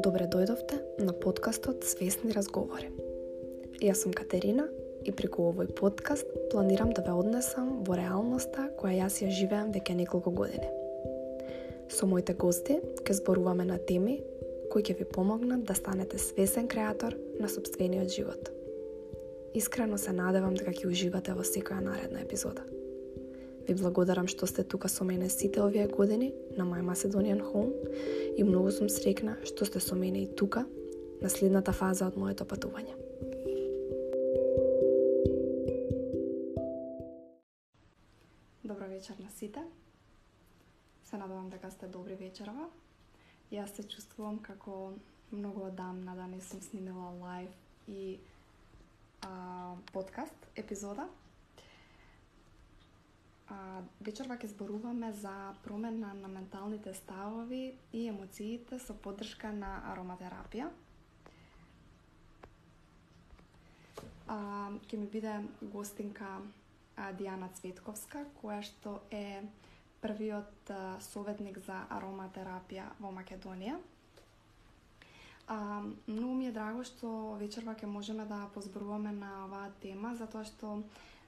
Добре дојдовте на подкастот Свесни разговори. Јас сум Катерина и преку овој подкаст планирам да ве однесам во реалноста која јас ја живеам веќе неколку години. Со моите гости ќе зборуваме на теми кои ќе ви помогнат да станете свесен креатор на собствениот живот. Искрено се надевам дека ќе уживате во секоја наредна епизода. Ви благодарам што сте тука со мене сите овие години на My Macedonian Home и многу сум срекна што сте со мене и тука на следната фаза од моето патување. Добро вечер на сите. Се надевам дека сте добри вечерва. Јас се чувствувам како многу одамна да не сум снимила лайв и а, подкаст епизода А, вечерва ќе зборуваме за промена на менталните ставови и емоциите со поддршка на ароматерапија. А, ќе ми биде гостинка а, Диана Цветковска, која што е првиот а, советник за ароматерапија во Македонија. А, многу ми е драго што вечерва ќе можеме да позборуваме на оваа тема, затоа што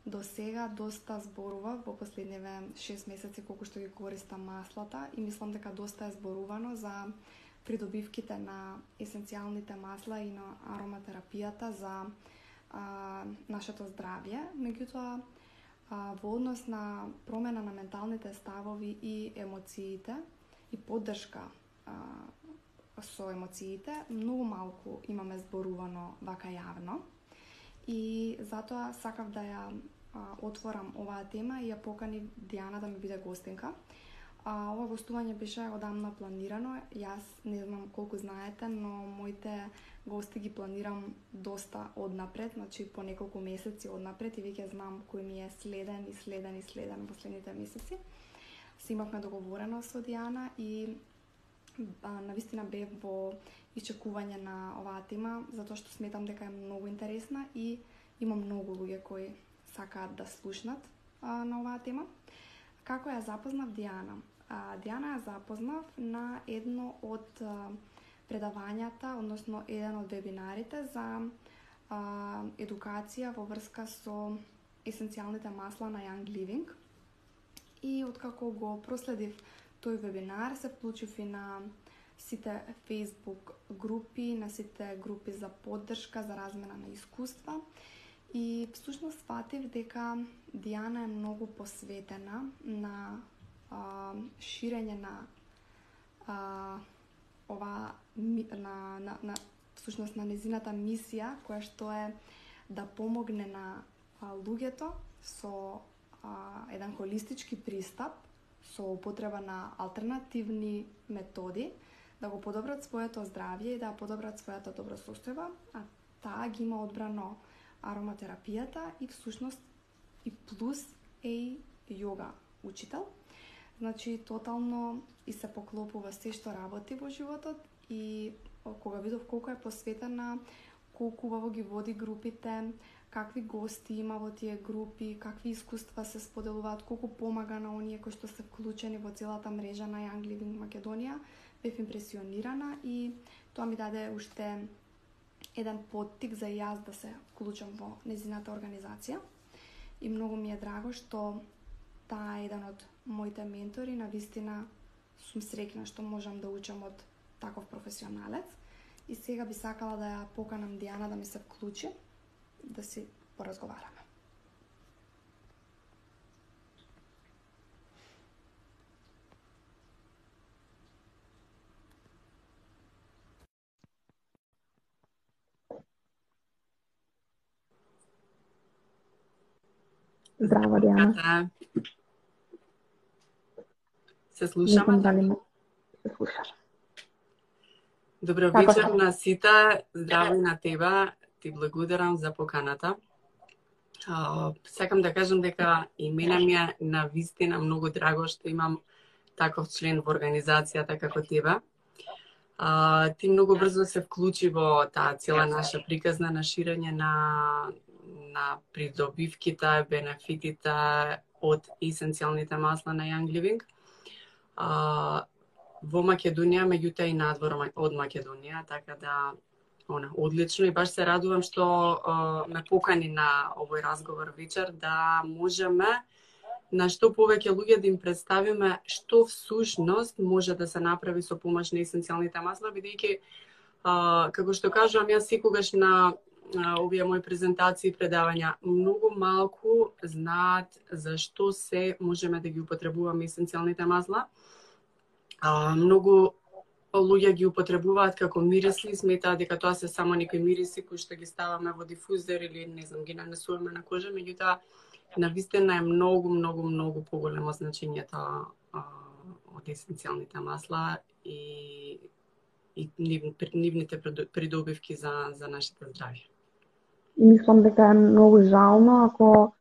До сега доста зборува во последниве 6 месеци колку што ги користам маслата и мислам дека доста е зборувано за придобивките на есенцијалните масла и на ароматерапијата за а, нашето здравје. Меѓутоа, а, во однос на промена на менталните ставови и емоциите и поддршка а, со емоциите, многу малку имаме зборувано вака јавно. И затоа сакав да ја а, отворам оваа тема и ја покани Диана да ми биде гостинка. А, ова гостување беше одамна планирано. Јас не знам колку знаете, но моите гости ги планирам доста однапред, значи по неколку месеци однапред и веќе знам кој ми е следен и следен и следен во следните месеци. Се имавме договорено со Диана и а, навистина бев во исчекување на оваа тема, затоа што сметам дека е многу интересна и има многу луѓе кои сакаат да слушнат а, на оваа тема. Како ја запознав Диана? А, Диана ја запознав на едно од а, предавањата, односно еден од вебинарите за а, едукација во врска со есенцијалните масла на Young Living. И откако го проследив тој вебинар, се вклучив и на сите Facebook групи, на сите групи за поддршка, за размена на искуства. И всушност сватив дека Диана е многу посветена на а, ширење на а, ова на, на, на всушност на незината мисија која што е да помогне на а, луѓето со а, еден холистички пристап со употреба на алтернативни методи да го подобрат своето здравје и да подобрат својата добросостојба, а таа ги има одбрано ароматерапијата и всушност и плюс е и јога учител. Значи, тотално и се поклопува се што работи во животот и кога видов колку е посветена, колку убаво ги води групите, какви гости има во тие групи, какви искуства се споделуваат, колку помага на оние кои што се вклучени во целата мрежа на Young Living Македонија, бев импресионирана и тоа ми даде уште еден поттик за јас да се вклучам во незината организација. И многу ми е драго што таа е еден од моите ментори, на вистина сум срекна што можам да учам од таков професионалец. И сега би сакала да ја поканам Диана да ми се вклучи, да си поразговараме. Здраво, Диана. Се слушаме? дали се слушаш. Добро вечер на сите. Здраво на тебе. Ти благодарам за поканата. Uh, сакам да кажам дека и мене ми е на вистина многу драго што имам таков член во организацијата како тебе. Uh, ти многу брзо се вклучи во таа цела наша приказна на ширење на на придобивките, бенефитите од есенцијалните масла на Young Living. А, во Македонија, меѓутоа и надвор од Македонија, така да она одлично и баш се радувам што а, ме покани на овој разговор вечер да можеме на што повеќе луѓе да им представиме што всушност може да се направи со помош на есенцијалните масла, бидејќи како што кажувам јас секогаш на овие мои презентации и предавања многу малку знаат за што се можеме да ги употребуваме есенцијалните масла. А, многу луѓе ги употребуваат како мирисли, сметаат дека тоа се само некои мириси кои што ги ставаме во дифузер или не знам ги нанесуваме на кожа, меѓутоа на вистина е многу многу многу поголемо значењето од есенцијалните масла и и нивните придобивки за за нашите здравје. Мислам дека е многу жално ако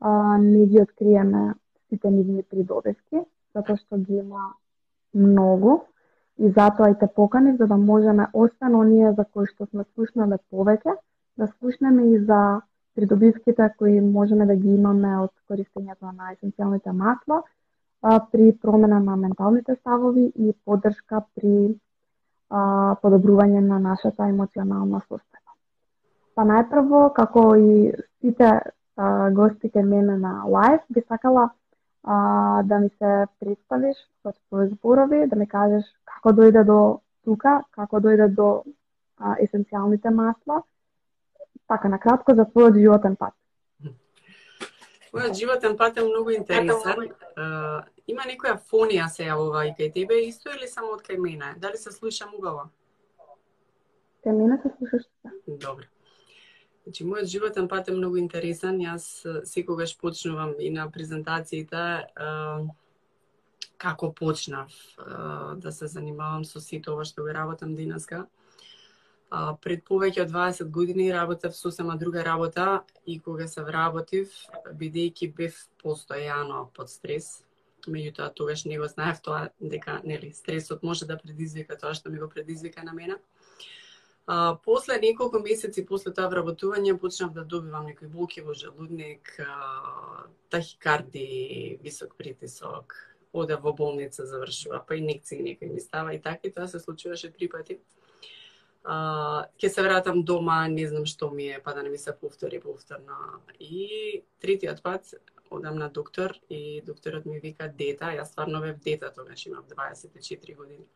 а, не ги откриеме сите нивни придобивки, затоа што ги има многу и затоа и те покани за да можеме освен оние за кои што сме слушнале повеќе, да слушнеме и за придобивките кои можеме да ги имаме од користењето на есенцијалните масла а, при промена на менталните ставови и поддршка при а, подобрување на нашата емоционална состојба. Па најпрво, како и сите а, гости ке мене на лайв, би сакала а, да ми се представиш со твои зборови, да ми кажеш како дојде до тука, како дојде до а, есенцијалните масла, така на кратко за твојот животен пат. Мојот животен пат е многу интересен. Uh, има некоја фонија се јавува и кај тебе исто или само од кај мене? Дали се слушам убаво? Кај мене се слушаш. Добро. Значи, мојот животен пат е многу интересен. Јас секогаш почнувам и на презентациите како почнав да се занимавам со сите ова што го работам денеска. Пред повеќе од 20 години работев сосема друга работа и кога се вработив, бидејќи бев постојано под стрес, меѓутоа тогаш не го знаев тоа дека нели стресот може да предизвика тоа што ми го предизвика на мене. А, после неколку месеци после тоа вработување почнав да добивам некои болки во желудник, а, тахикарди, висок притисок, оде во болница завршува, па инекции некои ми става и така и тоа се случуваше три пати. А, ке се вратам дома, не знам што ми е, па да не ми се повтори повторно. И третиот пат одам на доктор и докторот ми вика дета, јас стварно бев дета тогаш значи имам 24 години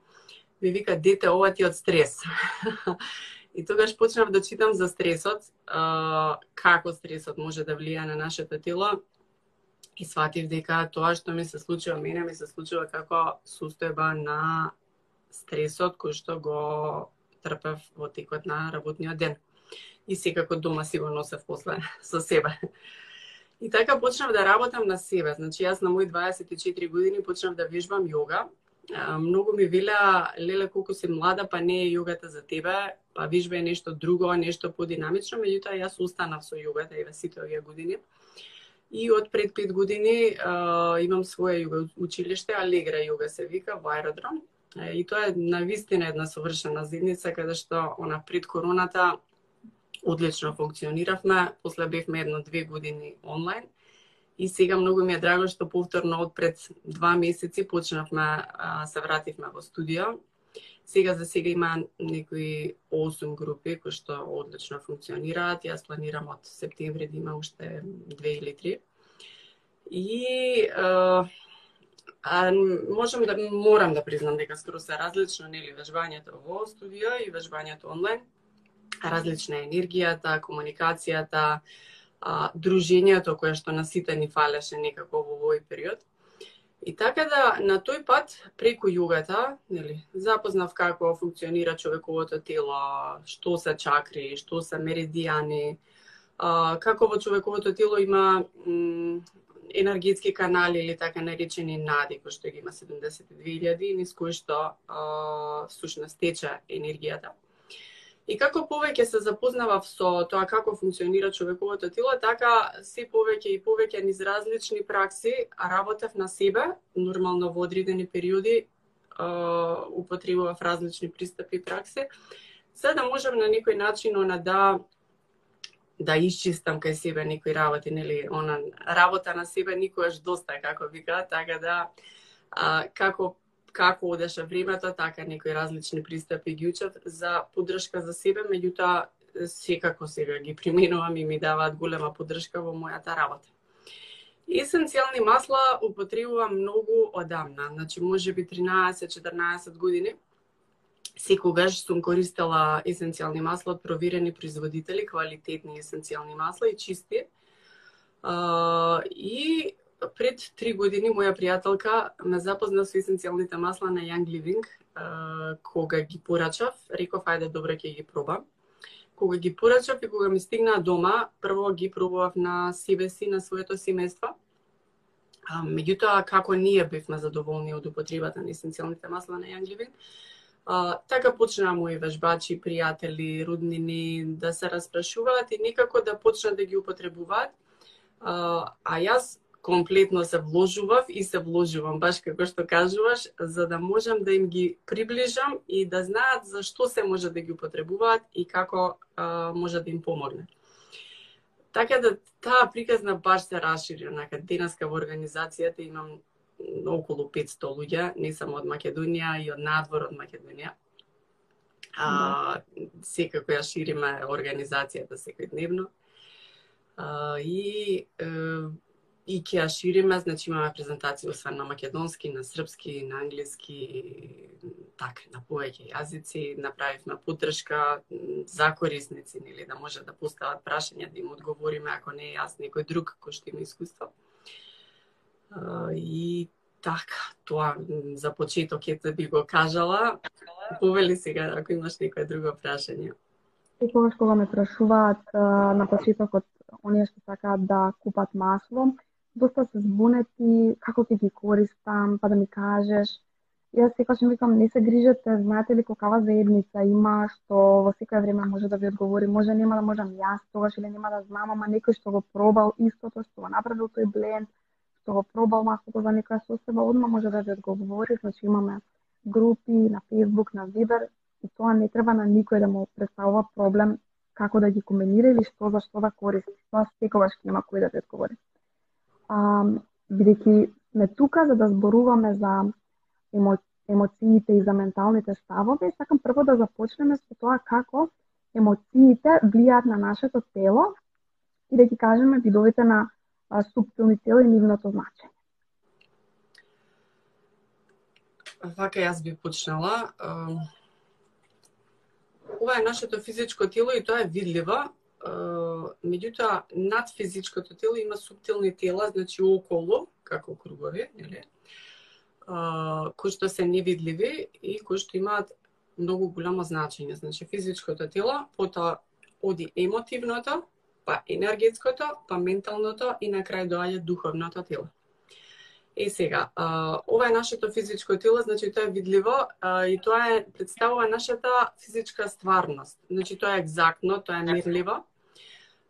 ми вика дете ова ти од стрес. и тогаш почнав да читам за стресот, а, како стресот може да влија на нашето тело и сватив дека тоа што ми се случува мене ми се случува како состојба на стресот кој што го трпев во текот на работниот ден. И секако дома си го носев после со себе. И така почнав да работам на себе. Значи јас на мои 24 години почнав да вежбам јога многу ми велеа, леле колку си млада, па не е јогата за тебе, па вижбе нешто друго, нешто подинамично, меѓутоа јас устанав со јогата еве сите овие години. И од пред пет години а, имам своја јога училиште, Алегра јога се вика, во аеродром. И тоа е на вистина една совршена зидница, каде што она пред короната одлично функциониравме, после бевме едно-две години онлайн И сега многу ми е драго што повторно од пред два месеци почнавме, се вративме во студио. Сега за сега има некои 8 групи кои што одлично функционираат. Јас планирам од септември да има уште две или три. И а, а, можам да морам да признам дека скоро се различно нели вежбањето во студио и вежбањето онлайн. Различна е енергијата, комуникацијата, а, дружењето кое што на сите ни фалеше некако во овој период. И така да на тој пат преку јогата, нели, запознав како функционира човековото тело, што се чакри, што се меридијани, а, како во човековото тело има енергетски канали или така наречени нади, кои што ги има 72.000, низ кои што а, всушност тече енергијата. И како повеќе се запознавав со тоа како функционира човековото тело, така се повеќе и повеќе низ различни пракси работев на себе, нормално во одредени периоди употребував различни пристапи и пракси, за да можам на некој начин она да да исчистам кај себе некои работи, нели, она работа на себе никогаш доста, како вика, така да а, како како одеше времето, така некои различни пристапи ги учат за поддршка за себе, меѓутоа секако сега ги применувам и ми даваат голема поддршка во мојата работа. Есенцијални масла употребувам многу одамна, значи може би 13-14 години. Секогаш сум користела есенцијални масла од проверени производители, квалитетни есенцијални масла и чисти. Uh, и пред три години моја пријателка ме запозна со есенцијалните масла на Young Living, кога ги порачав, реков ајде добро ќе ги пробам. Кога ги порачав и кога ми стигнаа дома, прво ги пробував на себе си, на своето семејство. Меѓутоа, како ние бевме задоволни од употребата на есенцијалните масла на Young Living, а, така почнаа мои вежбачи, пријатели, роднини да се распрашуваат и некако да почнат да ги употребуваат. А, а јас комплетно се вложував и се вложувам, баш како што кажуваш, за да можам да им ги приближам и да знаат за што се може да ги употребуваат и како а, може да им помогне. Така да таа приказна баш се расшири, онака денеска во организацијата имам околу 500 луѓе, не само од Македонија и од надвор од Македонија. А, секако ја шириме организацијата секојдневно. А, и и ќе ја шириме, значи имаме презентации освен на македонски, на српски, на англиски, така, на повеќе јазици, направивме поддршка за корисници, нели, да може да постават прашања, да им одговориме, ако не е јас, некој друг кој што има искуство. И така, тоа за почеток е да би го кажала. Повели сега ако имаш некој друго прашање. Секогаш кога ме прашуваат на почетокот оние што сакаат да купат масло, доста се збунети како ќе ги користам, па да ми кажеш. Јас секогаш ми викам, не се грижете, знаете ли какава заедница има, што во секое време може да ви одговори, може нема да можам јас тогаш или нема да знам, ама некој што го пробал истото, што го направил тој бленд, што го пробал маслото за некоја соседба, одма може да ви одговори, значи имаме групи на Facebook, на Viber, и тоа не треба на никој да му представува проблем како да ги комбинира или што за што да користи. Тоа секогаш ќе има кој да ти одговори а, бидејќи сме тука за да зборуваме за емо, емоциите и за менталните ставови, сакам прво да започнеме со тоа како емоциите влијаат на нашето тело и да ги кажеме видовите на а, субтилни тело и нивното значење. Вака јас би почнала. Ова е нашето физичко тело и тоа е видливо меѓутоа над физичкото тело има субтилни тела, значи околу, како кругови, нели? кои што се невидливи и кои што имаат многу голямо значење. Значи физичкото тело, потоа оди емотивното, па енергетското, па менталното и на крај доаѓа духовното тело. Е сега, а, ова е нашето физичко тело, значи тоа е видливо а, и тоа е представува нашата физичка стварност. Значи тоа е екзактно, тоа е мерливо.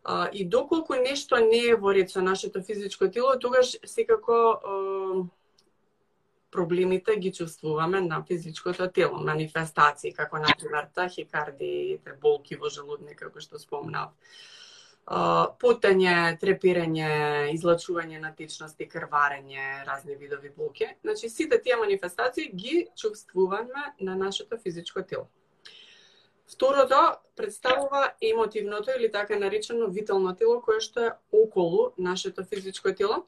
А, и доколку нешто не е во ред со нашето физичко тело, тогаш секако а, проблемите ги чувствуваме на физичкото тело, манифестации, како на пример тахикардиите, болки во желудник, како што спомнав, потење, трепирање, излачување на течности, крварење, разни видови болки. Значи, сите тие манифестации ги чувствуваме на нашето физичко тело. Второто представува емотивното или така наречено витално тело кое што е околу нашето физичко тело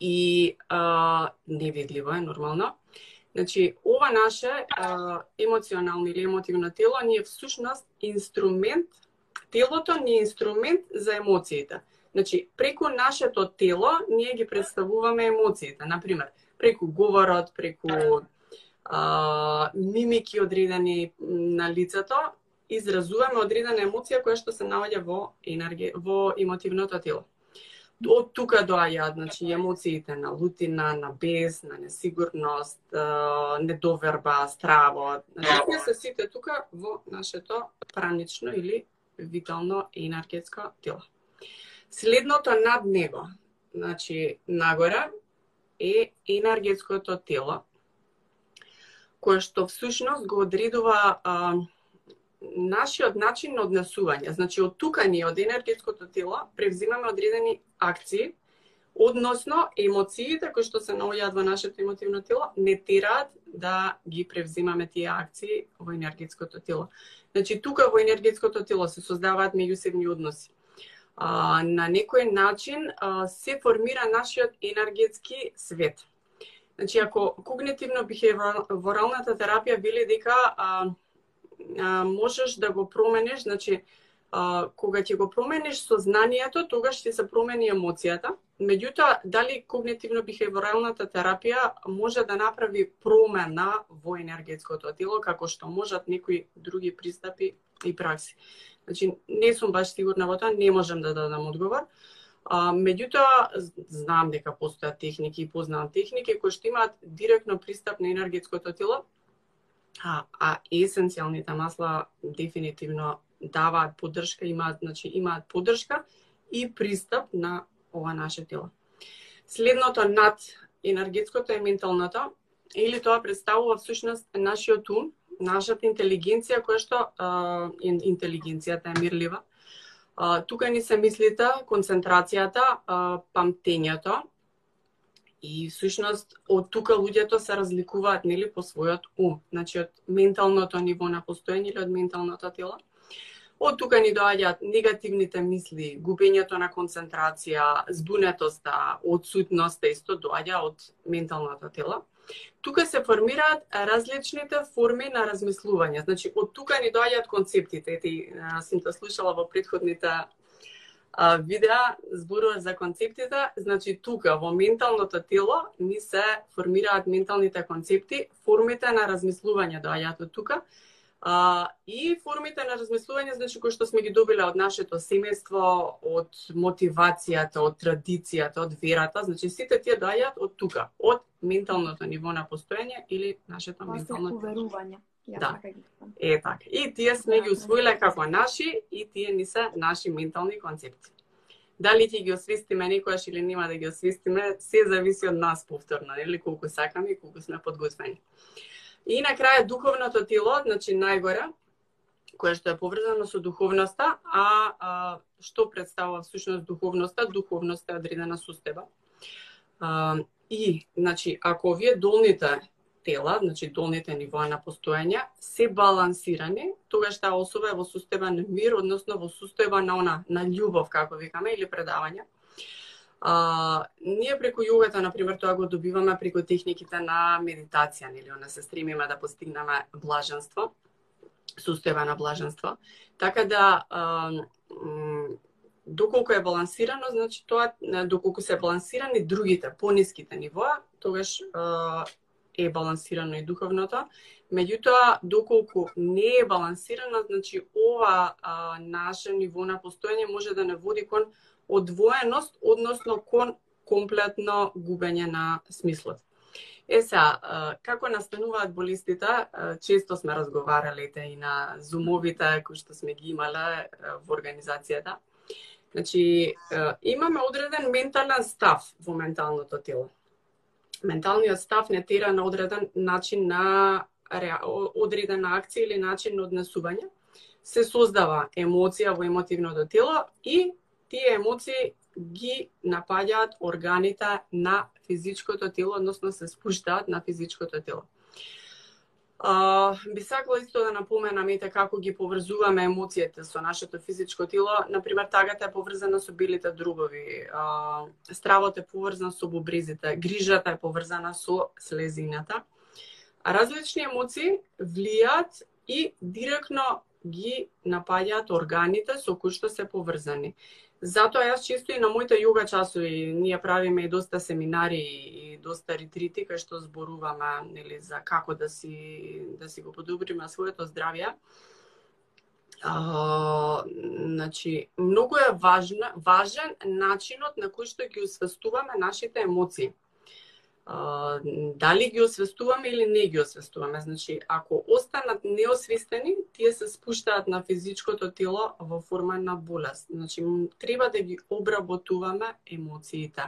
и а, невидливо е нормално. Значи, ова наше а, емоционално или емотивно тело ни е всушност инструмент, телото ни е инструмент за емоциите. Значи, преку нашето тело ние ги представуваме емоциите. Например, преку говорот, преку а, мимики одредени на лицето, изразуваме одредена емоција која што се наоѓа во енергија, во емотивното тело. Од тука доаѓаат значи емоциите на лутина, на бес, на несигурност, недоверба, страво. Значи се сите тука во нашето пранично или витално енергетско тело. Следното над него, значи нагоре е енергетското тело, кое што всушност го одредува а, нашиот начин на однесување. Значи, од тука ние, од енергетското тело, превзимаме одредени акции Односно, емоциите кои што се наоѓаат во нашето емотивно тело не тираат да ги превзимаме тие акции во енергетското тело. Значи, тука во енергетското тело се создаваат меѓусебни односи. А, на некој начин а, се формира нашиот енергетски свет. Значи, ако когнитивно бихеворалната терапија вели дека а, а, можеш да го промениш, значи, а, кога ќе го промениш сознанието, тогаш ќе се промени емоцијата. Меѓутоа, дали когнитивно-бихеворалната терапија може да направи промена во енергетското тело, како што можат некои други пристапи и пракси. Значи, не сум баш сигурна во тоа, не можам да дадам одговор. А, меѓутоа, знам дека постојат техники и познавам техники кои што имаат директно пристап на енергетското тело, а, а есенцијалните масла дефинитивно даваат поддршка, имаат, значи, имаат поддршка и пристап на ова наше тело. Следното над енергетското е менталното, или тоа представува всушност нашиот ум, нашата интелигенција која што а, интелигенцијата е мирлива. А, тука ни се мислите, концентрацијата, а, памтењето, И всушност од тука луѓето се разликуваат нели по својот ум, значи од менталното ниво на постоење или од менталното тело. Од тука ни доаѓаат негативните мисли, губењето на концентрација, збунетоста, одсутноста исто доаѓа од менталното тело. Тука се формираат различните форми на размислување. Значи, од тука ни доаѓаат концептите. Ти сум те слушала во предходните а, видеа, зборува за концептите. Значи, тука, во менталното тело, ни се формираат менталните концепти, формите на размислување доаѓаат од тука А, и формите на размислување, значи, кои што сме ги добиле од нашето семејство, од мотивацијата, од традицијата, од верата, значи сите тие доаѓаат од тука, од менталното ниво на постоење или нашето Тоа ментално уверување. Ја да. Така е така. И тие сме ги усвоиле како наши и тие ни се наши ментални концепти. Дали ќе ги освестиме некојаш или нема да ги освестиме, се зависи од нас повторно, или колку сакаме и колку сме подготвени. И на крај духовното тело, значи најгоре, кое што е поврзано со духовноста, а, а што представува всушност духовноста? Духовноста е одредена состојба. А, и, значи, ако овие долните тела, значи долните нивоа на постоење, се балансирани, тогаш таа особа е во состојба на мир, односно во состојба на она, на љубов, како викаме, или предавање. А, ние преку јогата, например, тоа го добиваме преку техниките на медитација, нели, она се стремиме да постигнеме блаженство, состојба на блаженство. Така да, а, доколку е балансирано, значи тоа, доколку се балансирани другите, пониските нивоа, тогаш а, е балансирано и духовното. Меѓутоа, доколку не е балансирано, значи ова а, наше ниво на постоење може да не води кон одвоеност, односно кон комплетно губење на смислот. Е сега, како настануваат болестите, често сме разговарале и на зумовите кои што сме ги имале во организацијата. Значи, имаме одреден ментален став во менталното тело. Менталниот став не тера на одреден начин на одредена акција или начин на однесување. Се создава емоција во емотивното тело и тие емоции ги напаѓаат органите на физичкото тело, односно се спуштаат на физичкото тело. А, би сакала исто да напоменам ете така, како ги поврзуваме емоциите со нашето физичко тело. Например, тагата е поврзана со билите дробови, а, стравот е поврзан со бубризите, грижата е поврзана со слезината. А различни емоции влијаат и директно ги напаѓаат органите со кои што се поврзани. Затоа јас чисто и на моите јога часови ние правиме и доста семинари и доста ретрити кај што зборуваме нели за како да си да си го подобриме своето здравје. А, значи, многу е важна, важен начинот на кој што ги освестуваме нашите емоции дали ги освестуваме или не ги освестуваме. Значи, ако останат неосвестени, тие се спуштаат на физичкото тело во форма на болест. Значи, треба да ги обработуваме емоциите.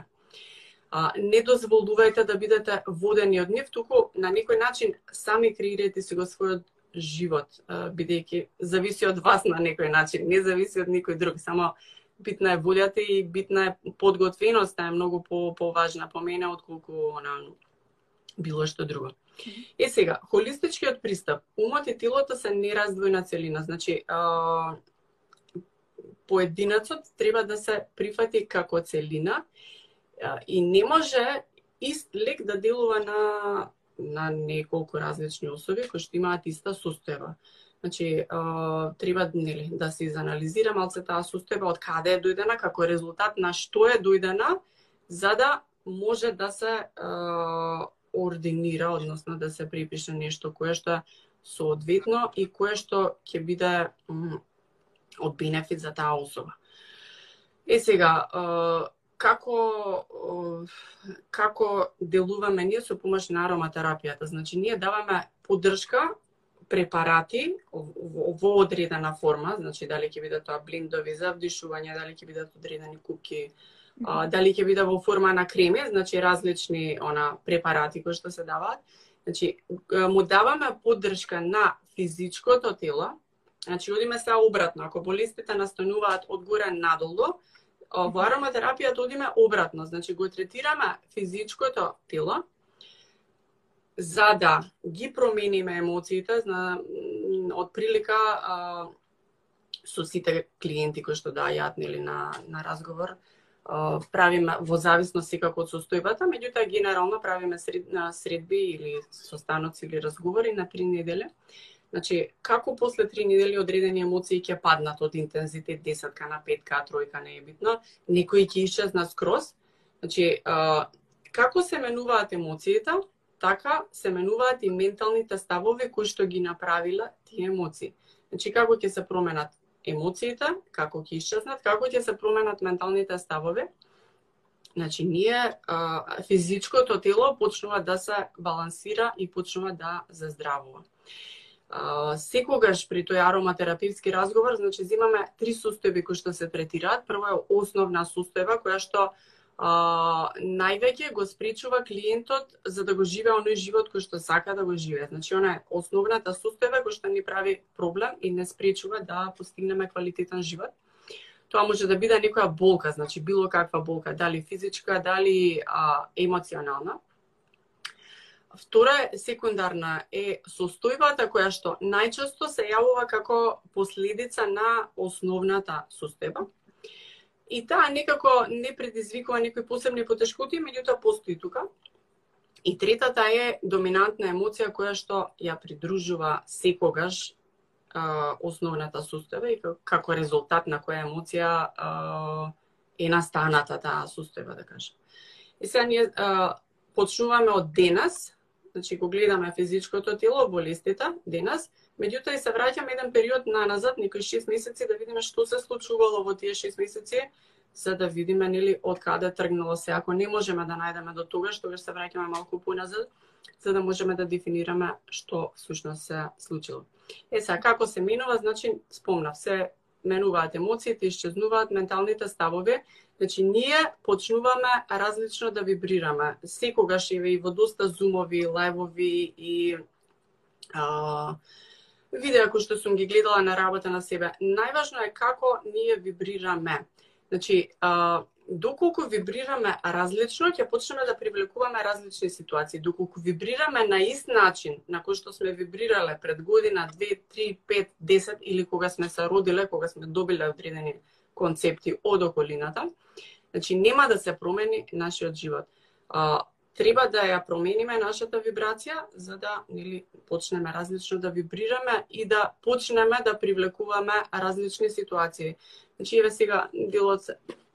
А, не дозволувајте да бидете водени од нив, туку на некој начин сами креирајте си го својот живот, бидејќи зависи од вас на некој начин, не зависи од никој друг, само битна е волјата и битна е подготвеноста е многу по поважна по мене отколку она било што друго. Е сега, холистичкиот пристап, умот и телото се нераздвојна целина, значи а, поединецот треба да се прифати како целина а, и не може ист лек да делува на на неколку различни особи кои што имаат иста состојба. Значи, а, треба нели, да се изанализира малце таа состојба од каде е дојдена, како резултат на што е дојдена, за да може да се а, ординира, односно да се припише нешто кое што е соодветно и кое што ќе биде од бенефит за таа особа. Е сега, а, како како делуваме ние со помош на ароматерапијата. Значи ние даваме поддршка препарати во одредена форма, значи дали ќе бидат тоа блиндови за вдишување, дали ќе бидат одредени купки, а, дали ќе биде во форма на креми, значи различни она препарати кои што се даваат. Значи му даваме поддршка на физичкото тело, значи одиме се обратно, ако болестите настануваат од горе надолу, во ароматерапијата одиме обратно, значи го третираме физичкото тело, за да ги промениме емоциите, зна, од прилика а, со сите клиенти кои што дајат нели на на разговор, а, правиме во зависност секако од состојбата, меѓутоа генерално правиме сред, на средби или состаноци или разговори на три недели. Значи, како после три недели одредени емоции ќе паднат од интензитет 10 на 5 тројка не е битно, некои ќе исчезнат скроз. Значи, а, како се менуваат емоциите, така се менуваат и менталните ставови кои што ги направила тие емоции. Значи, како ќе се променат емоциите, како ќе исчезнат, како ќе се променат менталните ставови, Значи, ние, а, физичкото тело почнува да се балансира и почнува да заздравува. А, секогаш при тој ароматерапевски разговор, значи, зимаме три состојби кои што се третираат. Прво е основна состојба која што а, највеќе го спречува клиентот за да го живее оној живот кој што сака да го живее. Значи, она е основната состојба кој што ни прави проблем и не спречува да постигнеме квалитетен живот. Тоа може да биде некоја болка, значи било каква болка, дали физичка, дали а, емоционална. Втора секундарна е состојбата која што најчесто се јавува како последица на основната состојба И таа некако не предизвикува некои посебни потешкоти, меѓутоа постои тука. И третата е доминантна емоција која што ја придружува секогаш а, основната состојба и како резултат на која емоција а, е настаната таа состојба, да кажам. И сега ние а, почнуваме од денес, значи го гледаме физичкото тело, болестите денес, Меѓутоа и се враќам еден период на назад, некои 6 месеци, да видиме што се случувало во тие 6 месеци, за да видиме нели од каде тргнало се. Ако не можеме да најдеме до тогаш, тогаш се враќаме малку поназад, за да можеме да дефинираме што всушност се случило. Е сега како се минува, значи спомнав се менуваат емоциите, исчезнуваат менталните ставови, Значи, ние почнуваме различно да вибрираме. Секогаш еве и во доста зумови, лајвови и а, видеа кои што сум ги гледала на работа на себе. Најважно е како ние вибрираме. Значи, а, доколку вибрираме различно, ќе почнеме да привлекуваме различни ситуации. Доколку вибрираме на ист начин на кој што сме вибрирале пред година, 2, 3, 5, 10 или кога сме се родиле, кога сме добиле одредени концепти од околината, значи нема да се промени нашиот живот. А, треба да ја промениме нашата вибрација за да нели почнеме различно да вибрираме и да почнеме да привлекуваме различни ситуации. Значи еве сега делот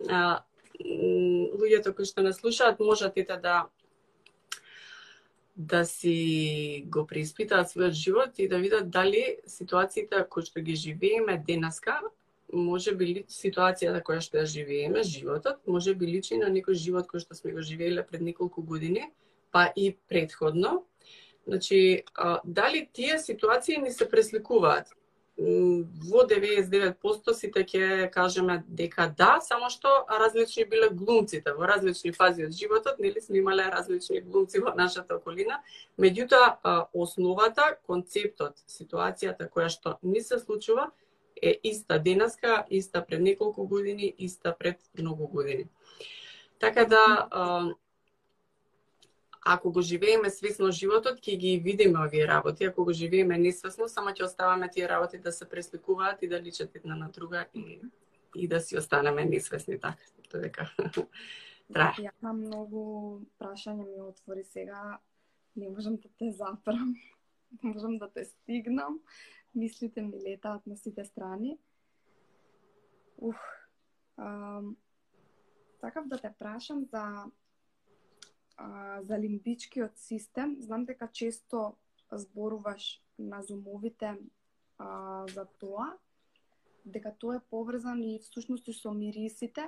а, луѓето кои што не слушаат можат ете да да си го преиспитаат својот живот и да видат дали ситуациите кои што ги живееме денеска може би ситуацијата која што ја живееме, животот, може би личи на некој живот кој што сме го живееле пред неколку години, па и предходно. Значи, а, дали тие ситуации ни се пресликуваат? Во 99% сите ќе кажеме дека да, само што различни биле глумците во различни фази од животот, нели сме имале различни глумци во нашата околина, меѓутоа основата, концептот, ситуацијата која што ни се случува е иста денеска, иста пред неколку години, иста пред многу години. Така да, ако го живееме свесно животот, ќе ги видиме овие работи. Ако го живееме несвесно, само ќе оставаме тие работи да се пресликуваат и да личат една на друга и, и да си останеме несвесни така. Додека трае. Ја имам многу прашања ми отвори сега. Не можам да те запрам. Не можам да те стигнам. Мислите ми летаат на сите страни. Ух. Ам, сакав да те прашам за а, за лимбичкиот систем. Знам дека често зборуваш на зумовите а, за тоа, дека тоа е поврзан и всушност и со мирисите,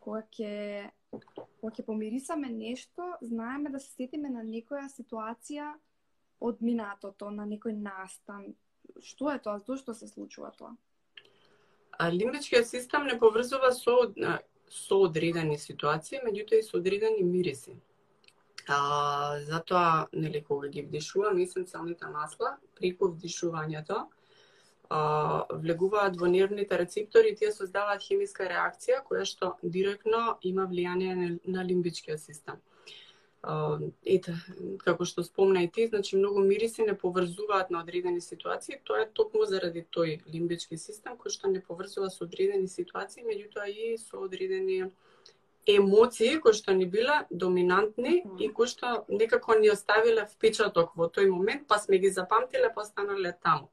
кога ќе кога ќе помирисаме нешто, знаеме да се сетиме на некоја ситуација од минатото, на некој настан. Што е тоа? Зошто се случува тоа? А, лимбичкиот систем не поврзува со со одредени ситуации, меѓутоа и со одредени мириси. А, затоа, нели, кога ги вдишувам есенцијалните масла, преку вдишувањето, а, влегуваат во нервните рецептори и тие создаваат хемиска реакција која што директно има влијание на, на лимбичкиот систем ете, како што спомна и ти, значи многу мириси не поврзуваат на одредени ситуации, тоа е токму заради тој лимбички систем кој што не поврзува со одредени ситуации, меѓутоа и со одредени емоции кои што ни биле доминантни mm. и кои што некако ни оставиле впечаток во тој момент, па сме ги запамтиле, па останале таму.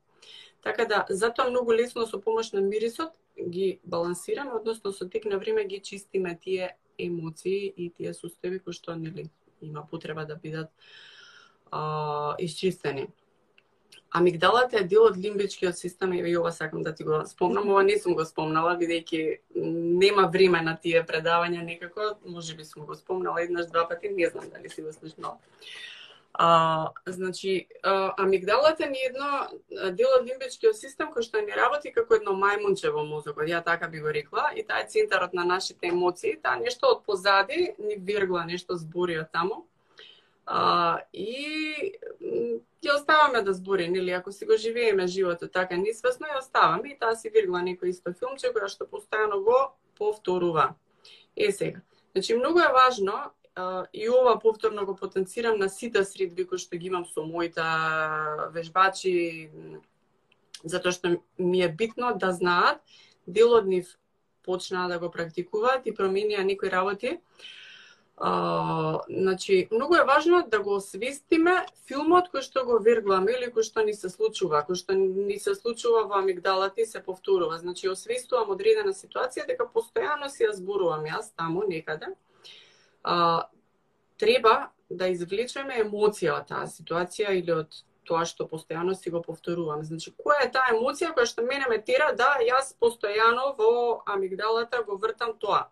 Така да, затоа многу лесно со помош на мирисот ги балансираме, односно со тек на време ги чистиме тие емоции и тие состојби кои што нели има потреба да бидат а, исчистени. Амигдалата е дел од лимбичкиот систем и ова сакам да ти го спомнам, ова не сум го спомнала бидејќи нема време на тие предавања некако, можеби сум го спомнала еднаш два пати, не знам дали си го слушнала. А, значи, а, амигдалата ни едно дел од лимбичкиот систем кој што ни работи како едно мајмунче во мозокот, ја така би го рекла, и таа е центарот на нашите емоции, таа нешто од позади ни виргла нешто збори од таму. А, и ја оставаме да збори, нели, ако си го живееме животот така несвесно, ја оставаме. И таа си виргла некој исто филмче која што постојано го повторува. Е сега, значи многу е важно а, и ова повторно го потенцирам на сите средби кои што ги имам со моите вежбачи, затоа што ми е битно да знаат, дел од нив почнаа да го практикуваат и променија некои работи, А, значи, многу е важно да го освестиме филмот кој што го вергламе или кој што ни се случува, кој што ни се случува во амигдалата и се повторува. Значи, освестувам одредена ситуација дека постојано си ја зборувам јас таму некаде. А, треба да извлечеме емоција од таа ситуација или од тоа што постојано си го повторувам. Значи, која е таа емоција која што мене ме тера да јас постојано во амигдалата го вртам тоа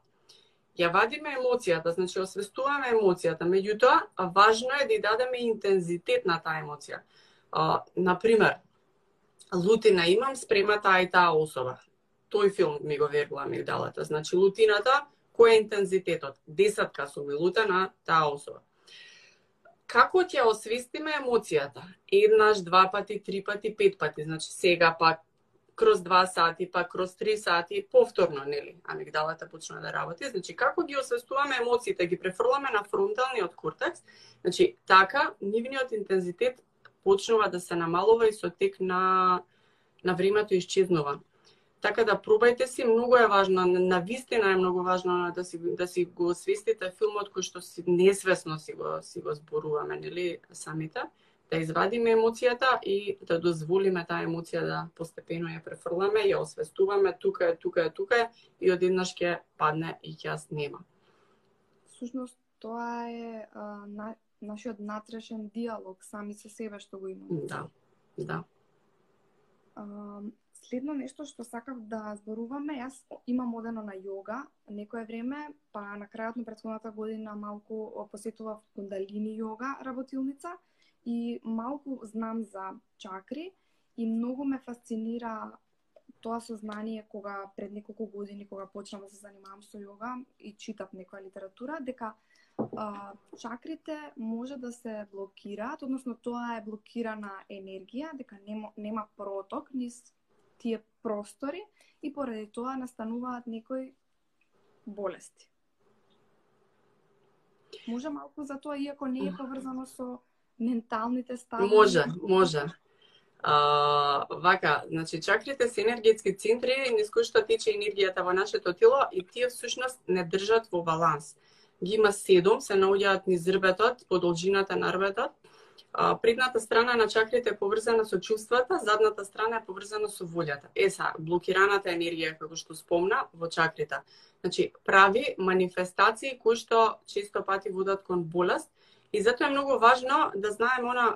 ја вадиме емоцијата, значи освестуваме емоцијата, меѓутоа важно е да ја дадеме интензитет на таа емоција. А, например, лутина имам спрема таа и таа особа. Тој филм ми го вергла амигдалата. Значи лутината, кој е интензитетот? Десетка сум милута на таа особа. Како ќе освестиме емоцијата? Еднаш, два пати, три пати, пет пати. Значи сега пак кроз два сати, па кроз три сати, повторно, нели, амигдалата почна да работи. Значи, како ги освестуваме емоциите, ги префрламе на фронталниот кортекс, значи, така, нивниот интензитет почнува да се намалува и со тек на, на времето исчезнува. Така да пробајте си, многу е важно, на вистина е многу важно да си да си го освестите филмот кој што си несвесно си го си го зборуваме, нели, самите да извадиме емоцијата и да дозволиме таа емоција да постепено ја префрламе, ја освестуваме, тука е, тука е, тука е, и одеднаш ќе падне и ќе јас нема. Сушност, тоа е а, на, нашиот натрешен диалог сами со себе што го имаме. Да, да. А, следно нешто што сакав да зборуваме, јас имам одено на йога некое време, па на крајот на претходната година малку посетував кундалини йога работилница, и малку знам за чакри и многу ме фасцинира тоа сознание кога пред неколку години кога почнав да се занимавам со йога и читав некоја литература дека а, чакрите може да се блокираат, односно тоа е блокирана енергија, дека нема, нема проток низ тие простори и поради тоа настануваат некои болести. Може малку за тоа, иако не е поврзано со менталните стави? Може, може. А, вака, значи чакрите се енергетски центри низ кои што тече енергијата во нашето тело и тие всушност не држат во баланс. Ги има седум, се наоѓаат низ рбетот, по должината на рбетот. Предната страна на чакрите е поврзана со чувствата, задната страна е поврзана со волјата. Е са, блокираната енергија, како што спомна, во чакрите. Значи, прави манифестации кои што често пати водат кон болест и затоа е многу важно да знаеме она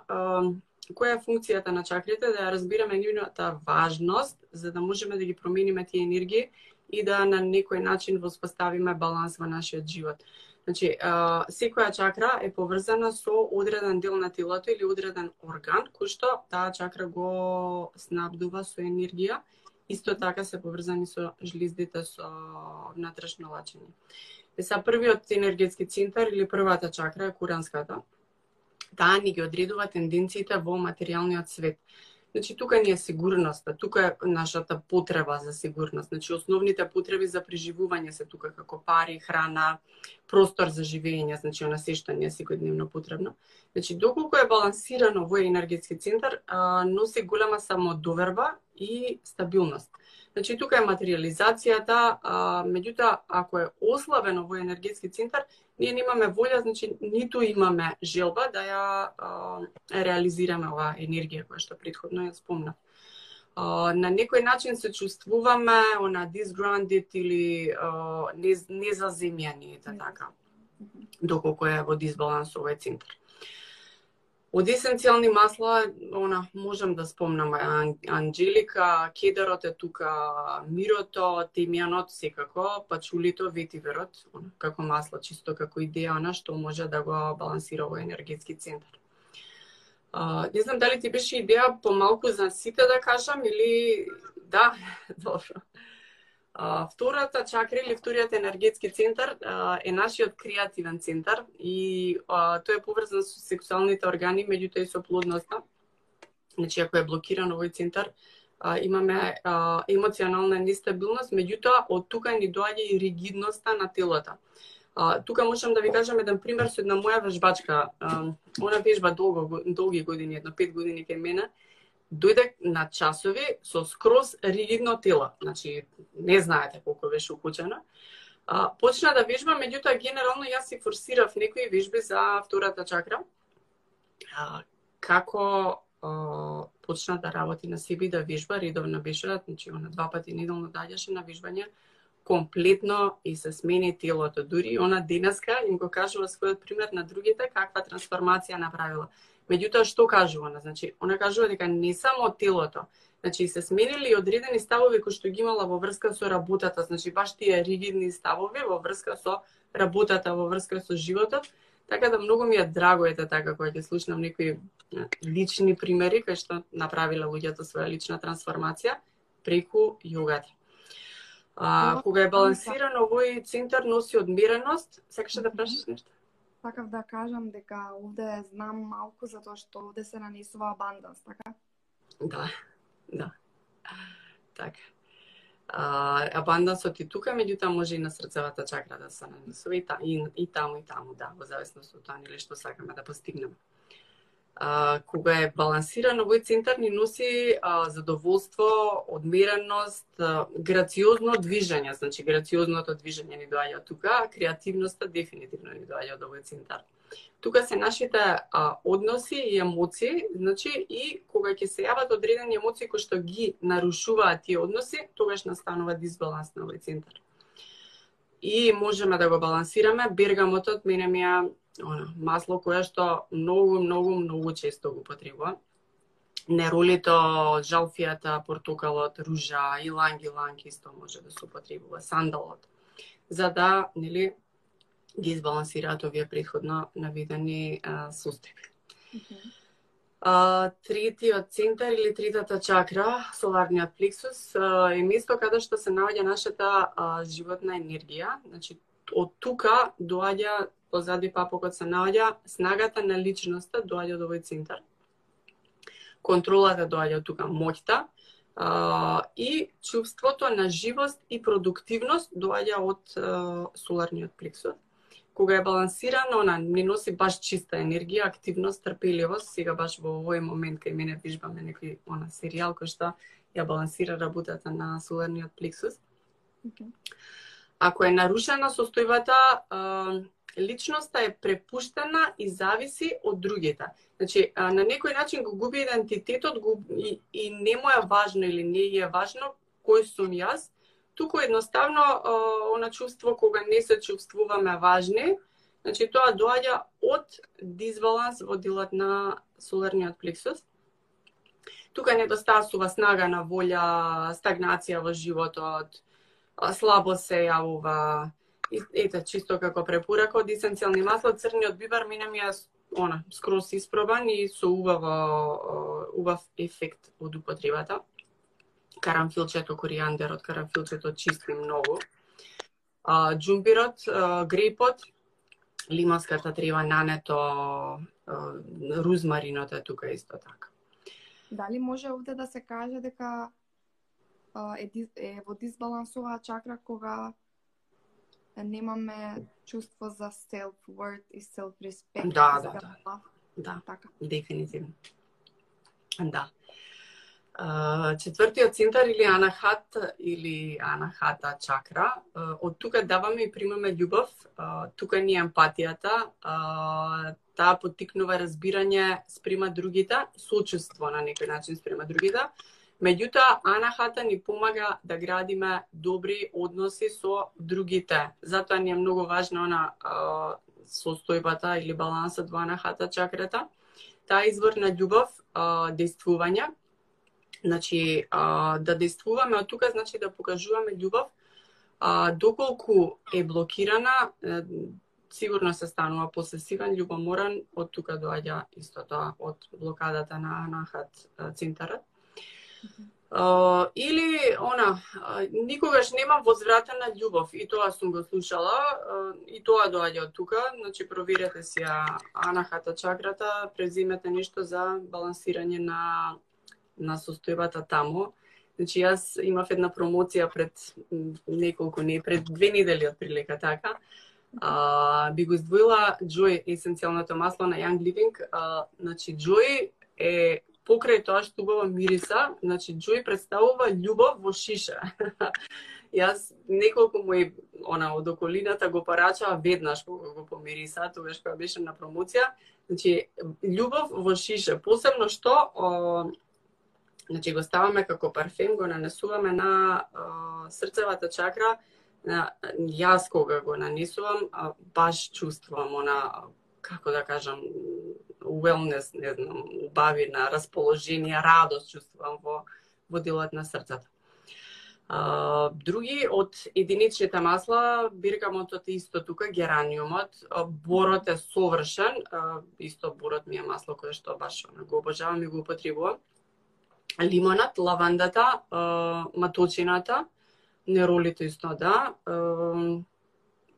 која е функцијата на чакрите, да ја разбираме нивната важност, за да можеме да ги промениме тие енергии и да на некој начин воспоставиме баланс во нашиот живот. Значи, а, секоја чакра е поврзана со одреден дел на телото или одреден орган, кој што таа чакра го снабдува со енергија. Исто така се поврзани со жлиздите со внатрешно лачење. Са првиот енергетски центар или првата чакра е куранската таа ни ги одредува тенденциите во материјалниот свет. Значи, тука ни е сигурноста, тука е нашата потреба за сигурност. Значи, основните потреби за преживување се тука како пари, храна, простор за живење, значи, она се што ни е секојдневно потребно. Значи, доколку е балансирано во енергетски центар, носи голема самодоверба и стабилност. Значи, тука е материализацијата, а, меѓутоа, ако е ослабено во енергетски центар, ние немаме волја, значи, ниту имаме желба да ја а, реализираме оваа енергија која што предходно ја спомнав. Uh, на некој начин се чувствуваме она disgrounded или uh, незаземјани, ете така, доколку е во дисбаланс овој центар. Од есенцијални масла, она, можам да спомнам Анджелика, кедарот е тука, мирото, темјанот секако, пачулито, ветиверот, како масло, чисто како идеја, она што може да го балансира во енергетски центар. А, не знам дали ти беше идеја помалку за сите да кажам или да, добро. А, втората чакра или вториот енергетски центар а, е нашиот креативен центар и а, тој е поврзан со сексуалните органи, меѓутоа и со плодноста. Значи, ако е блокиран овој центар, а, имаме а, емоционална нестабилност, меѓутоа од тука ни доаѓа и ригидноста на телото. А, тука можам да ви кажам еден пример со една моја вежбачка. А, она вежба долго, долги години, едно пет години кај мене дојде на часови со скроз ригидно тело. Значи, не знаете колку беше укучена. А, почна да вежба, меѓутоа генерално јас си форсирав некои вежби за втората чакра. А, како а, почна да работи на себе и да вежба, редовно беше, значи она два пати неделно даѓаше на вежбање, комплетно и се смени телото. Дури она денеска им го кажува својот пример на другите каква трансформација направила. Меѓутоа што кажува она? Значи, она кажува дека не само телото, значи се сменили и одредени ставови кои што ги имала во врска со работата, значи баш тие ригидни ставови во врска со работата, во врска со животот, така да многу ми е драго ете така кога ќе слушнам некои лични примери кај што направиле луѓето своја лична трансформација преку јогата. А, кога е балансирано овој центар носи одмереност, сакаш да прашаш нешто? Сакав да кажам дека овде знам малку затоа што овде се нанесува абанданс, така? Да, да. Така. А, абандансот и тука, меѓутоа може и на срцевата чакра да се нанесува и, та, и, и таму и таму, да, во зависност од тоа нели што сакаме да постигнеме а, кога е балансиран овој центар ни носи а, задоволство, одмереност, а, грациозно движење, значи грациозното движење ни доаѓа тука, а креативноста дефинитивно ни доаѓа од овој центар. Тука се нашите а, односи и емоции, значи и кога ќе се јават одредени емоции кои што ги нарушуваат тие односи, тогаш настанува дисбаланс на овој центар. И можеме да го балансираме. Бергамотот мене ми ја она, масло кое што многу, многу, многу често го потребувам. Неролито, жалфијата, портокалот, ружа, иланг, иланг исто може да се употребува, сандалот. За да, нели, ги избалансираат овие предходно наведени а, состојби. Uh, третиот центар или третата чакра, соларниот плексус, uh, е место каде што се наоѓа нашата uh, животна енергија. Значи, од тука доаѓа позади папокот се наоѓа снагата на личноста доаѓа од овој центар. Контролата доаѓа од тука, моќта, А, и чувството на живост и продуктивност доаѓа од а, соларниот плексус. Кога е балансирано, она не носи баш чиста енергија, активност, трпеливост. Сега баш во овој момент кај мене вижбаме некој она серијал кој што ја балансира работата на соларниот плексус. Okay. Ако е нарушена состојбата, личноста е препуштена и зависи од другите. Значи, на некој начин го губи идентитетот го, и, и не му е важно или не е важно кој сум јас, туку едноставно она чувство кога не се чувствуваме важни, значи тоа доаѓа од дисбаланс во делот на соларниот плексус. Тука недостасува снага на волја, стагнација во животот, слабо се јавува, ете, чисто како препорака од есенцијални масла, црниот бибар мене ми е она, скроз испробан и со убава, убав ефект од употребата. Карамфилчето, коријандерот, карамфилчето чисти многу. А, джумбирот, а, грейпот, лимонската трева, нането, а, рузмаринот е тука исто така. Дали може овде да се каже дека е, е во дисбалансова чакра кога немаме чувство за self-worth и self-respect. Да, да, да. Да, така. дефинитивно. Да. Uh, четвртиот центар или анахат или анахата чакра, uh, од тука даваме и примаме љубов, uh, тука ни е емпатијата, таа потикнува разбирање спрема другите, сочувство на некој начин спрема другите, Меѓутоа, анахата ни помага да градиме добри односи со другите. Затоа ни е многу важна она а, состојбата или балансот во анахата чакрата. Таа извор на љубов, а, действување. Значи, а, да действуваме од тука, значи да покажуваме љубов. А, доколку е блокирана, сигурно се станува посесивен, љубоморан, од тука доаѓа исто тоа од блокадата на анахат центарот. Uh, или она никогаш нема возвратена љубов. И тоа сум го слушала. Uh, и тоа доаѓа од тука. Значи проверете си ја анахата чакрата преземете нешто за балансирање на на состојбата таму. Значи јас имав една промоција пред неколку не пред две недели од прилика така. Uh, би го издвоила Joy есенцијалното масло на Young Living. А, значи Joy е покрај тоа што убава мириса, значи Джој представува љубов во шиша. Јас неколку мои она од околината го парачаа веднаш кога го помириса, тогаш кога беше на промоција. Значи љубов во шиша, посебно што о, значи го ставаме како парфем, го нанесуваме на о, срцевата чакра, на, јас кога го нанесувам, баш чувствувам она како да кажам, wellness, не знам, убавина, расположение, радост чувствувам во, во делот на срцето. А, други од единичните масла, биргамотот е исто тука, гераниумот, борот е совршен, а, исто борот ми е масло кое што баш го обожавам и го употребувам. лимонат лавандата, а, маточината, неролите исто да,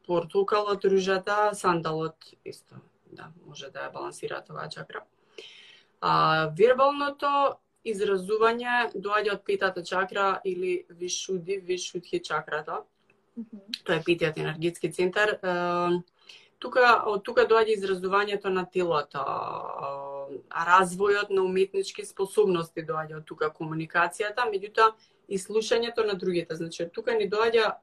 портокалот, ружата, сандалот исто да, може да ја балансира оваа чакра. А, вербалното изразување доаѓа од петата чакра или вишуди, вишудхи чакрата. Mm -hmm. Тоа е петиот енергетски центар. тука од тука доаѓа изразувањето на телото, развојот на уметнички способности доаѓа од тука комуникацијата, меѓутоа и слушањето на другите. Значи, од тука ни доаѓа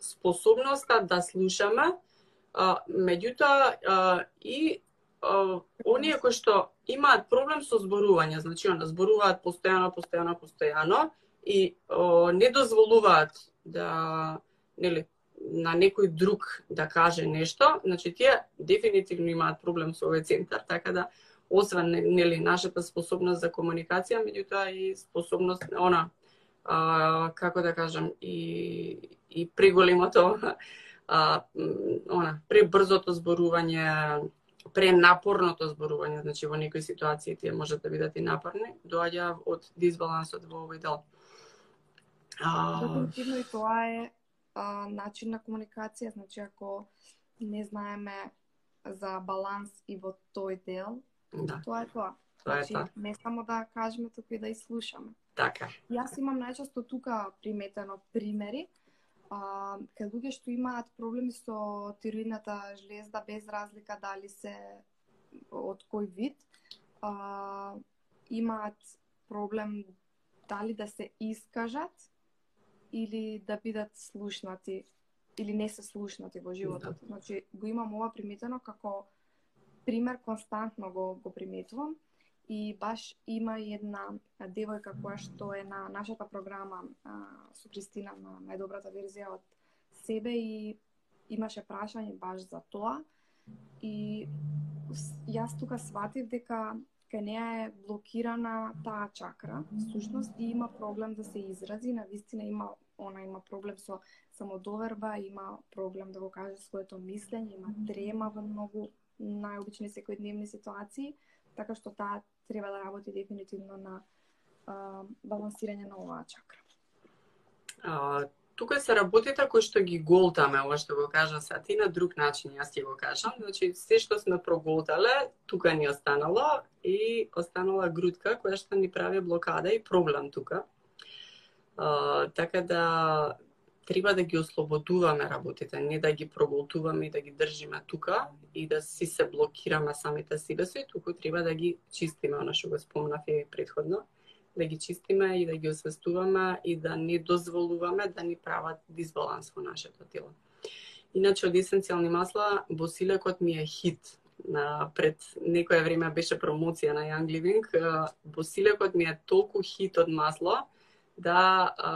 способноста да слушаме, меѓутоа, а, и оние кои што имаат проблем со зборување, значи она зборуваат постојано, постојано, постојано и о, не дозволуваат да нели на некој друг да каже нешто, значи тие дефинитивно имаат проблем со овој центар, така да освен нели нашата способност за комуникација, меѓутоа и способност она а, како да кажам и и преголемото а, она, пребрзото зборување, пренапорното зборување, значи во некои ситуации тие можат да бидат и напорни, доаѓа од дисбалансот во овој дел. А... Дефинитивно и тоа е а, начин на комуникација, значи ако не знаеме за баланс и во тој дел, да. тоа е тоа. Тоа значи, е тоа. не само да кажеме, туку и да изслушаме. Така. Јас имам најчесто тука приметено примери, а, кај луѓе што имаат проблеми со тироидната жлезда без разлика дали се од кој вид, а, имаат проблем дали да се искажат или да бидат слушнати или не се слушнати во животот. Да. Значи го имам ова приметено како пример константно го го приметувам и баш има една девојка која што е на нашата програма а, со Кристина на најдобрата верзија од себе и имаше прашање баш за тоа. И јас тука сватив дека кај неа е блокирана таа чакра, всушност и има проблем да се изрази, на вистина има она има проблем со самодоверба, има проблем да го каже своето мислење, има трема во многу најобични секојдневни ситуации, така што таа треба да работи дефинитивно на а, балансирање на оваа чакра. А, тука се работите кои што ги голтаме, ова што го кажа са ти на друг начин, јас ти го кажам. Значи, се што сме проголтале, тука ни останало и останала грудка која што ни прави блокада и проблем тука. А, така да треба да ги ослободуваме работите, не да ги проголтуваме и да ги држиме тука и да си се блокираме самите себе си, туку треба да ги чистиме, она што го спомнав и предходно да ги чистиме и да ги освестуваме и да не дозволуваме да ни прават дисбаланс во нашето тело. Иначе од есенцијални масла, босилекот ми е хит. На, пред некое време беше промоција на Young Living. Босилекот ми е толку хит од масло да а,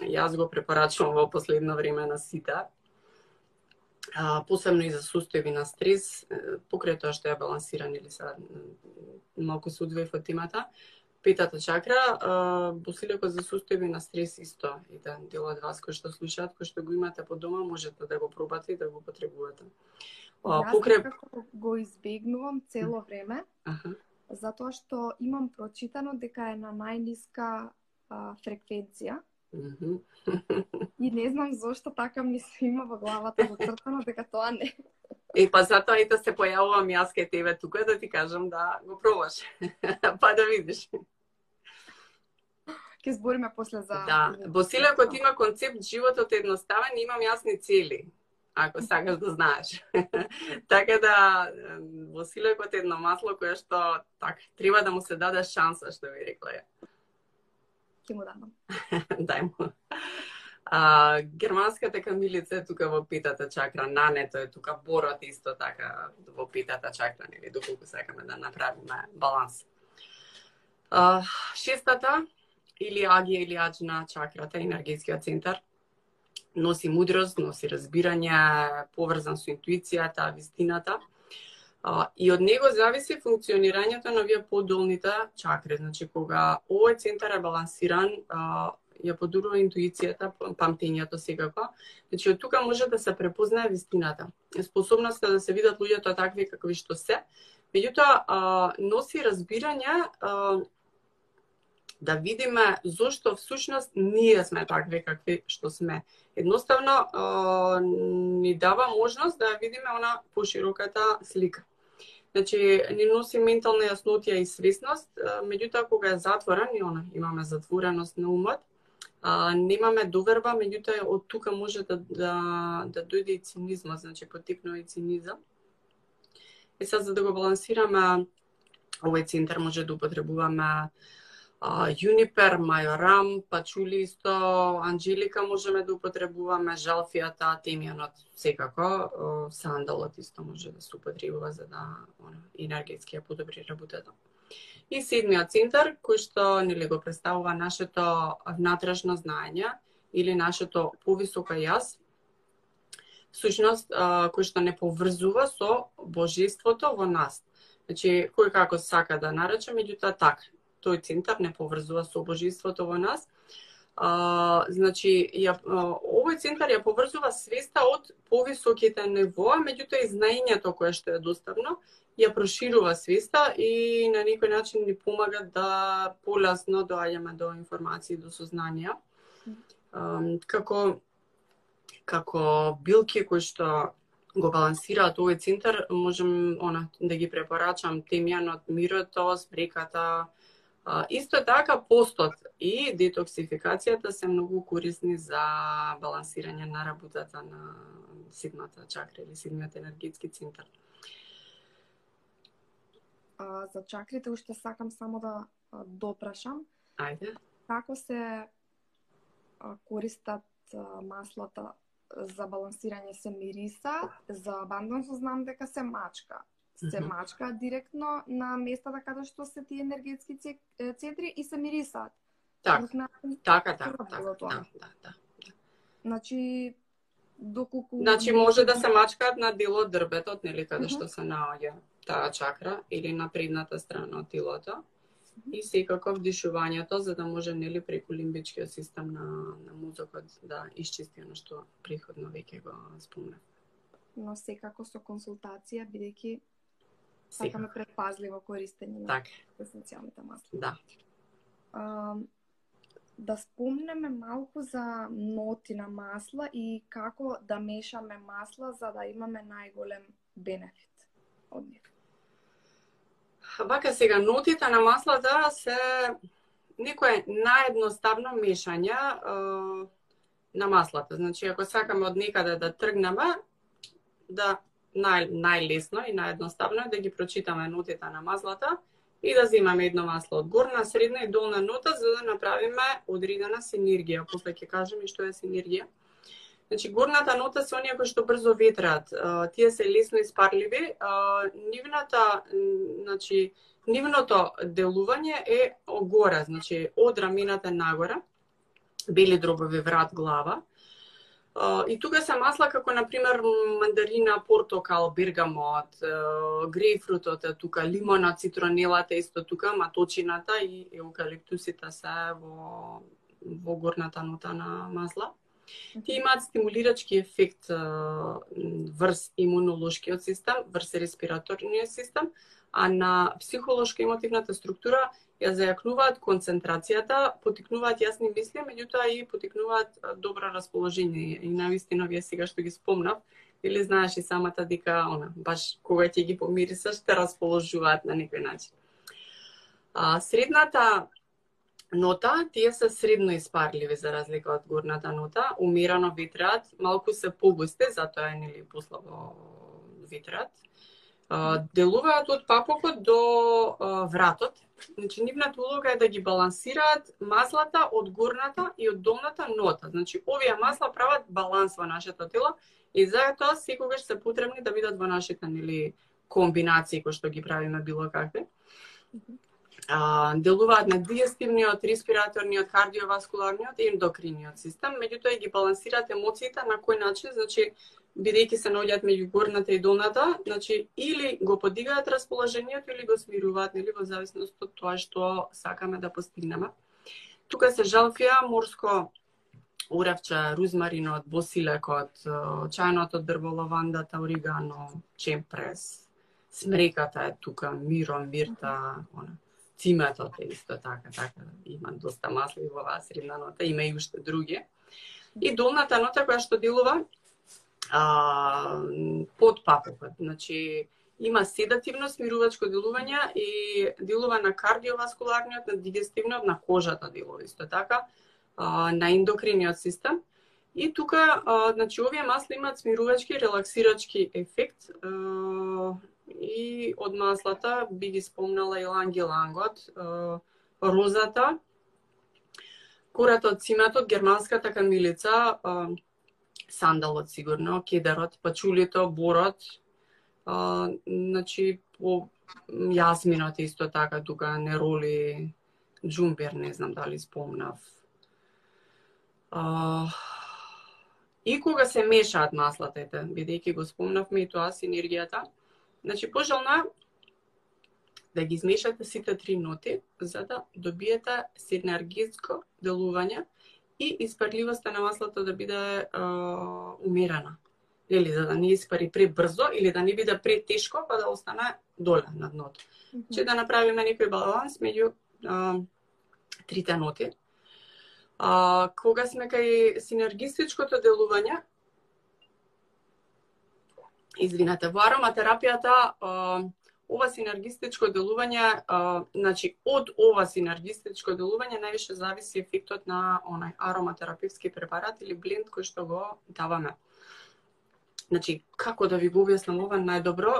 јас го препорачувам во последно време на сите. А, посебно и за состојби на стрес, покрај тоа што е балансиран или са малку се удвоив од темата, петата чакра, а, босилекот за состојби на стрес исто. И да дел од вас кои што слушаат, кои што го имате по дома, можете да го пробате и да го потребувате. А, Јас покрај... го избегнувам цело време, Аха. затоа што имам прочитано дека е на најниска а, фреквенција Мгм. и не знам зошто така ми се има во главата зацртано дека тоа не. Е, па затоа и да се појавувам јас кај тебе тука да ти кажам да го пробаш. па да видиш. Ќе збориме после за Да, Босилекот има концепт животот е едноставен и имам јасни цели, ако сакаш да знаеш. така да Босилекот е едно масло кое што так треба да му се даде шанса, што ви рекла ја ќе му дадам. Дај му. А, германската камилица е тука во питата чакра, нането е тука, борот исто така во питата чакра, нели, доколку сакаме да направиме баланс. А, шестата, или агија или аджна чакрата, енергетскиот центар, носи мудрост, носи разбирање, поврзан со интуицијата, вистината. А, и од него зависи функционирањето на овие подолните чакри. Значи, кога овој центар е балансиран, а, ја подурува интуицијата, памтењето секако. Значи, од тука може да се препознае вистината. Способноста да се видат луѓето такви какви што се. Меѓутоа, а, носи разбирање а, да видиме зошто всушност ние сме такви какви што сме. Едноставно а, ни дава можност да видиме она пошироката слика. Значи, ни носи ментална јаснотија и свесност, меѓутоа кога е затворен и она имаме затвореност на умот, а, немаме доверба, меѓутоа од тука може да, да, да дојде и цинизма, значи потекнува и цинизам. И сега за да го балансираме овој центар може да употребуваме јунипер, Юнипер, Мајорам, пачули исто, Анджелика можеме да употребуваме, жалфијата, темјанот секако, сандалот исто може да се употребува за да она, енергетски ја подобри работата. И седмиот центар, кој што нели го представува нашето внатрешно знаење или нашето повисоко јас, сушност кој што не поврзува со божеството во нас. Значи, кој како сака да нарече, меѓутоа така, тој центар не поврзува со божеството во нас. А, значи, ја, а, овој центар ја поврзува свеста од повисоките нивоа, меѓутоа и знаењето кое што е доставно, ја проширува свеста и на некој начин ни помага да полазно доаѓаме до информации, до сознанија. А, како како билки кои што го балансираат овој центар, можем она да ги препорачам темјанот, мирото, спреката, А, исто така постот и детоксификацијата се многу корисни за балансирање на работата на седмата чакра или седмиот енергетски центар. А, за чакрите уште сакам само да допрашам. Ајде. Како се користат маслата за балансирање се мириса, за абандонс знам дека се мачка се мачка директно на местата каде што се тие енергетски центри и се мирисаат. Так, така, така, така, да, да, да, да. Значи, доколку... Значи, може да се мачкаат на дел од дрбетот, нели, каде што се наоѓа таа чакра, или на предната страна од тилото. И секако вдишувањето, за да може, нели, преку лимбичкиот систем на, на мозокот да исчисти оно што приходно веќе го спомнав. Но секако со консултација, бидејќи сакаме предпазливо користење на так. есенцијалните масла. Да. А, да спомнеме малку за ноти на масла и како да мешаме масла за да имаме најголем бенефит од нив. Вака сега, нотите на маслата се некое наедноставно мешање е, на маслата. Значи, ако сакаме од некаде да тргнеме, да нај, најлесно и наједноставно е да ги прочитаме нотите на маслата и да земаме едно масло од горна, средна и долна нота за да направиме одредена синергија. После ќе кажеме што е синергија. Значи, горната нота се оние кои што брзо ветраат. Тие се лесно испарливи. Нивната, значи, нивното делување е огора, значи, од рамената нагора. бели дробови врат глава, и тука се масла како на пример мандарина, портокал, бергамот, грейпфрутот е тука, лимона, цитронелата исто тука, маточината и еукалиптусите се во во горната нота на масла. Тие имаат стимулирачки ефект врз имунолошкиот систем, врз респираторниот систем, а на психолошка емотивната структура ја зајакнуваат концентрацијата, потикнуваат јасни мисли, меѓутоа и потикнуваат добро расположение. И навистина вие сега што ги спомнав, или знаеш и самата дека она, баш кога ќе ги помирисаш, те расположуваат на некој начин. А, средната нота, тие се средно испарливи за разлика од горната нота, умерено ветрат, малку се погусти, затоа е нели послабо ветрат. делуваат од папокот до вратот. Значи, нивната улога е да ги балансираат маслата од горната и од долната нота. Значи, овие масла прават баланс во нашето тело и затоа секогаш се потребни да бидат во нашите нели комбинации кои што ги правиме било какви. А, делуваат на диестивниот, респираторниот, кардиоваскуларниот и ендокриниот систем, меѓутоа ги балансираат емоциите на кој начин, значи бидејќи се наоѓаат меѓу горната и долната, значи или го подигаат расположението или го смируваат, нели во зависност од тоа што сакаме да постигнеме. Тука се жалфија, морско уревче, рузмаринот, босилекот, чајното дрво, лавандата, оригано, чемпрес, смреката е тука, мирон мирта, она, циматот е исто така, така, има доста масли во оваа средна нота, има и уште други. И долната нота која што делува а, под папокот. Значи, има седативно смирувачко делување и делува на кардиоваскуларниот, на дигестивниот, на кожата делува исто така, а, на ендокриниот систем. И тука, а, значи, овие масли имаат смирувачки, релаксирачки ефект. А, и од маслата би ги спомнала и лангелангот, розата, куратот, циматот, германската камилица, сандалот сигурно, кедарот, пачулито, борот, а, значи по јасминот исто така тука нероли, джумбер, не знам дали спомнав. А, и кога се мешаат маслата, бидејќи го спомнавме и тоа синергијата, значи пожелна да ги измешате сите три ноти за да добиете синергетско делување и испарливоста на маслото да биде а, умерена. Или за да не испари пребрзо или да не биде претешко па да остане доле на дното. Mm -hmm. Че да направиме некој баланс меѓу а, трите ноти. А, кога сме кај синергистичкото делување, извинете, во ароматерапијата ова синергистичко делување, а, значи од ова синергистичко делување највише зависи ефектот на онај ароматерапевски препарат или бленд кој што го даваме. Значи, како да ви го објаснам ова најдобро?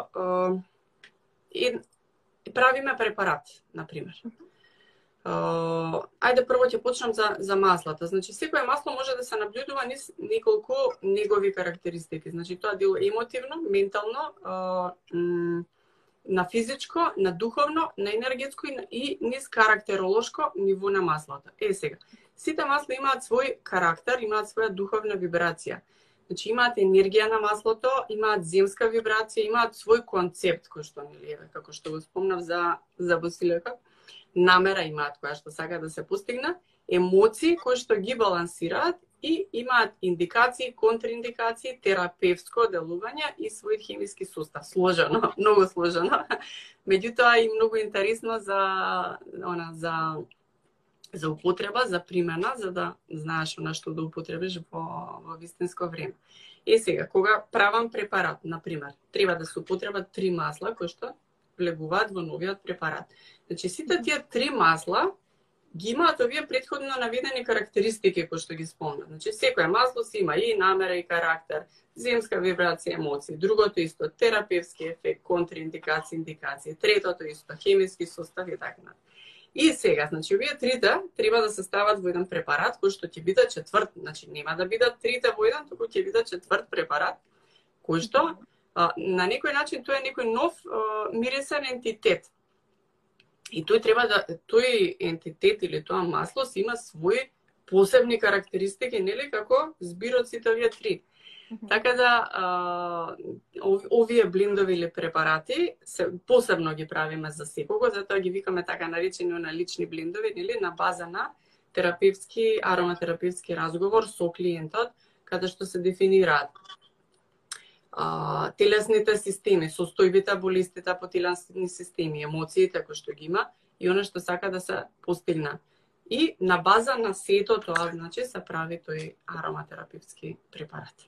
И правиме препарат, на пример. Uh, ајде прво ќе почнам за, за маслата. Значи, секое масло може да се наблюдува низ неколку негови карактеристики. Значи, тоа дело емотивно, ментално, uh, на физичко, на духовно, на енергетско и, и низ карактеролошко ниво на маслата. Е, сега, сите масла имаат свој карактер, имаат своја духовна вибрација. Значи имаат енергија на маслото, имаат земска вибрација, имаат свој концепт кој што нели како што го спомнав за за Босилека. Намера имаат која што сака да се постигна, емоции кои што ги балансираат и имаат индикации, контраиндикации, терапевско делување и свој хемиски сустав. Сложено, многу сложено. Меѓутоа и многу интересно за она за за употреба, за примена, за да знаеш на што да употребиш во, во вистинско време. Е сега, кога правам препарат, на пример, треба да се употребат три масла кои што влегуваат во новиот препарат. Значи, сите тие три масла ги имаат овие предходно наведени карактеристики кои што ги спомна. Значи, секое масло си има и намера и карактер, земска вибрација, емоции. Другото исто, терапевски ефект, контраиндикации, индикации. Третото исто, хемиски состав и така натаму. И сега, значи, овие трите треба да се стават во еден препарат кој што ќе биде четврт, значи нема да бидат трите во еден, туку ќе биде четврт препарат, кој што а, на некој начин тоа е некој нов а, мирисен ентитет. И тој треба да тој ентитет или тоа масло си има свој посебни карактеристики, нели како збирот сите овие три. Така да а, овие блиндови или препарати се посебно ги правиме за секого, затоа ги викаме така наречени на лични блиндови или на база на терапевски ароматерапевски разговор со клиентот каде што се дефинираат а, телесните системи, состојбите, болестите по телесни системи, емоциите кои што ги има и она што сака да се постигна. И на база на сето тоа, значи, се прави тој ароматерапевски препарат.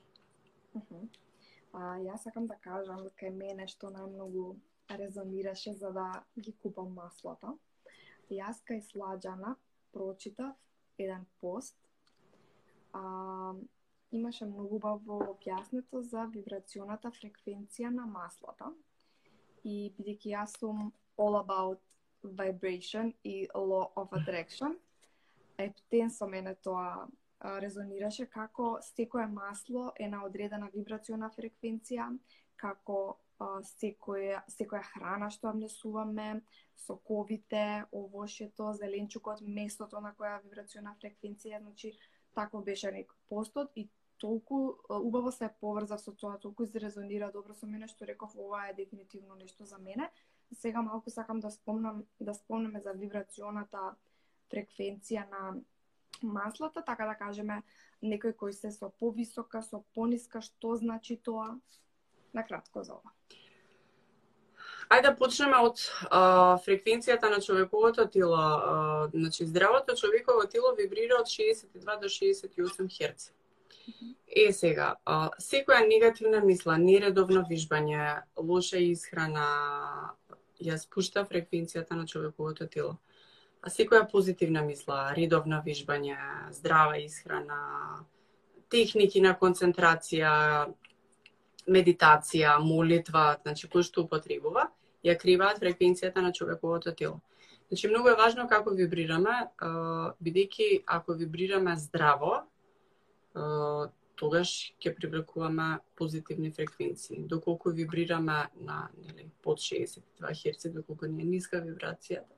А, јас сакам да кажам дека мене што најмногу резонираше за да ги купам маслата. Јас кај Сладжана прочитав еден пост. А, имаше многу убаво објаснето за вибрационата фреквенција на маслата. И бидејќи јас сум all about vibration и law of attraction, ептен со мене тоа резонираше како секое масло е на одредена вибрациона фреквенција, како секоја, секоја храна што ја внесуваме, соковите, овошето, зеленчукот, местото на која вибрациона фреквенција, значи тако беше некој постот и толку убаво се поврзав со тоа, толку изрезонира добро со мене што реков ова е дефинитивно нешто за мене. Сега малку сакам да спомнам да спомнеме за вибрационата фреквенција на маслата, така да кажеме, некој кој се со повисока, со пониска, што значи тоа? На кратко за ова. Ајде да почнеме од а, фреквенцијата на човековото тело. А, значи, здравото човеково тело вибрира од 62 до 68 Хц. Е сега, а, секоја негативна мисла, нередовно вижбање, лоша исхрана, ја спушта фреквенцијата на човековото тело а секоја позитивна мисла, редовно вижбање, здрава исхрана, техники на концентрација, медитација, молитва, значи кој што употребува, ја криваат фреквенцијата на човековото тело. Значи многу е важно како вибрираме, бидејќи ако вибрираме здраво, тогаш ќе привлекуваме позитивни фреквенции. Доколку вибрираме на нели под 62 Hz, доколку не е ниска вибрацијата,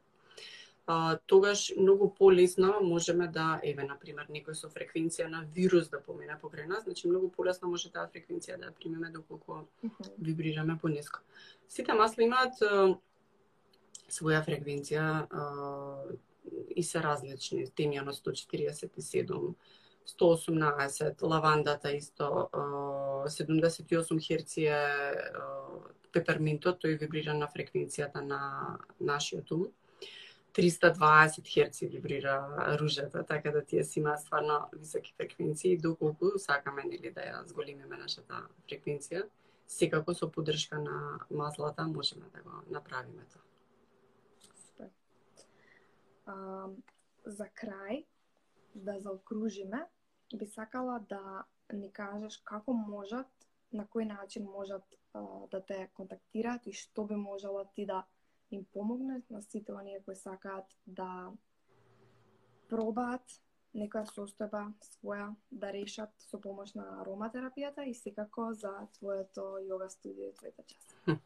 а, тогаш многу полесно можеме да, еве, на пример, некој со фреквенција на вирус да помине покрај нас, значи многу полесно може таа фреквенција да ја примеме доколку вибрираме пониско. Сите масла имаат своја фреквенција а, и се различни. Темјано 147, 118, лавандата исто, 78 херци е пеперминтот, тој вибрира на фреквенцијата на нашиот ум. 320 Hz вибрира ружата, така да тие си имаат стварно високи фреквенции, доколку сакаме нели да ја зголемиме нашата фреквенција, секако со поддршка на маслата можеме да го направиме тоа. Супер. А, за крај, да заокружиме, би сакала да ни кажеш како можат, на кој начин можат а, да те контактираат и што би можела ти да им помогне на сите оние кои сакаат да пробаат некоја состојба своја да решат со помош на ароматерапијата и секако за твоето йога студио и твоите часи.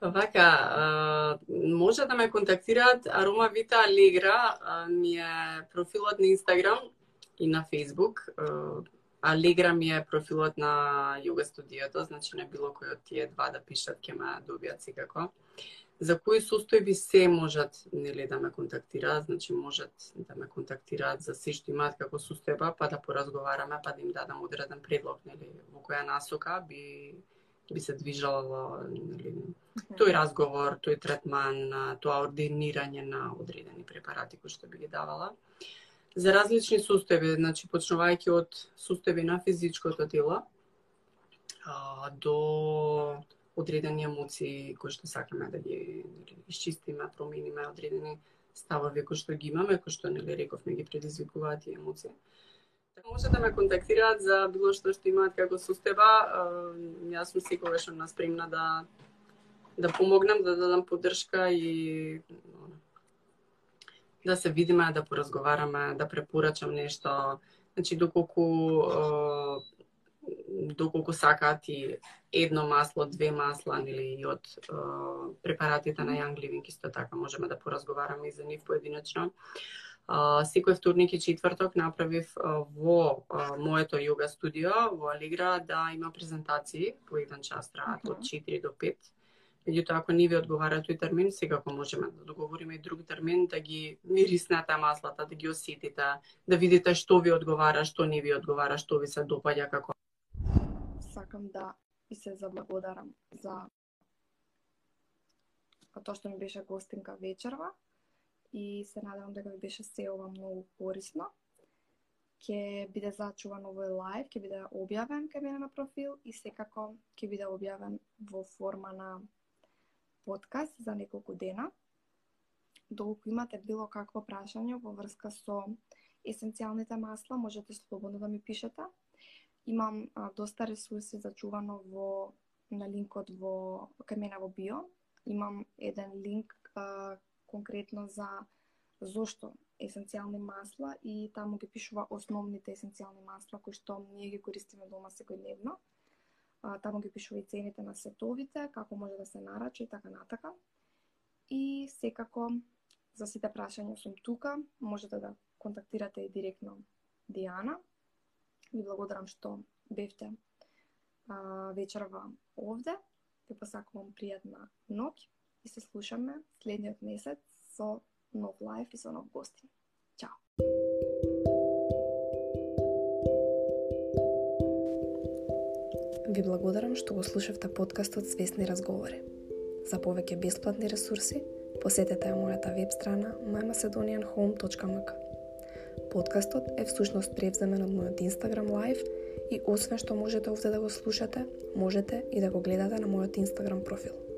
Вака, може да ме контактираат Арома Вита Алегра, ми е профилот на Инстаграм и на Фейсбук. Алегра ми е профилот на йога студиото, значи на било кој од тие два да пишат ќе ме добијат секако за кои состојби се можат нели да ме контактираат, значи можат да ме контактираат за се што имаат како состојба, па да поразговараме, па да им дадам одреден предлог, нели, во која насока би би се движало нели, тој разговор, тој третман, тоа ординирање на одредени препарати кои што би ги давала. За различни сустави, значи почнувајќи од сустави на физичкото тело, а, до одредени емоции кои што сакаме да ги исчистиме, промениме, одредени ставови кои што ги имаме, кои што нели рековме ги предизвикуваат и емоции. Така може да ме контактираат за било што што имаат како сустева, Јас сум секогаш на спремна да да помогнам, да дадам поддршка и да се видиме, да поразговараме, да препорачам нешто. Значи, доколку доколку сакаат и едно масло, две масла, нели и од е, препаратите на Young Living исто така можеме да поразговараме и за нив поединечно. Uh, секој вторник и четврток направив uh, во uh, моето йога студио во Алигра да има презентации по еден час траат од 4 до 5. Меѓутоа, ако не ви одговара тој термин, секако можеме да договориме и друг термин, да ги мириснете маслата, да ги осетите, да видите што ви одговара, што не ви одговара, што ви се допаѓа како сакам да и се заблагодарам за тоа што ми беше гостинка вечерва и се надевам дека ви беше се ова многу корисно. Ке биде зачуван овој лайв, ке биде објавен кај мене на профил и секако ке биде објавен во форма на подкаст за неколку дена. Доколку имате било какво прашање во врска со есенцијалните масла, можете слободно да ми пишете Имам а, доста ресурси зачувано во на линкот во кај мене во био. Имам еден линк а, конкретно за зошто есенцијални масла и таму ги пишува основните есенцијални масла кои што ние ги користиме дома секојдневно. А, таму ги пишува и цените на сетовите, како може да се нарача и така натака. И секако за сите прашања сум тука, можете да контактирате и директно Диана Ви благодарам што бевте а, вечерва овде. Ви посакувам пријатна ноќ и се слушаме следниот месец со нов лайф и со нов гостин. Чао! Ви благодарам што го слушавте подкастот Свесни разговори. За повеќе бесплатни ресурси, посетете мојата веб страна mymacedonianhome.mk. Подкастот е всушност превземен од мојот Instagram Live и освен што можете овде да го слушате, можете и да го гледате на мојот Instagram профил.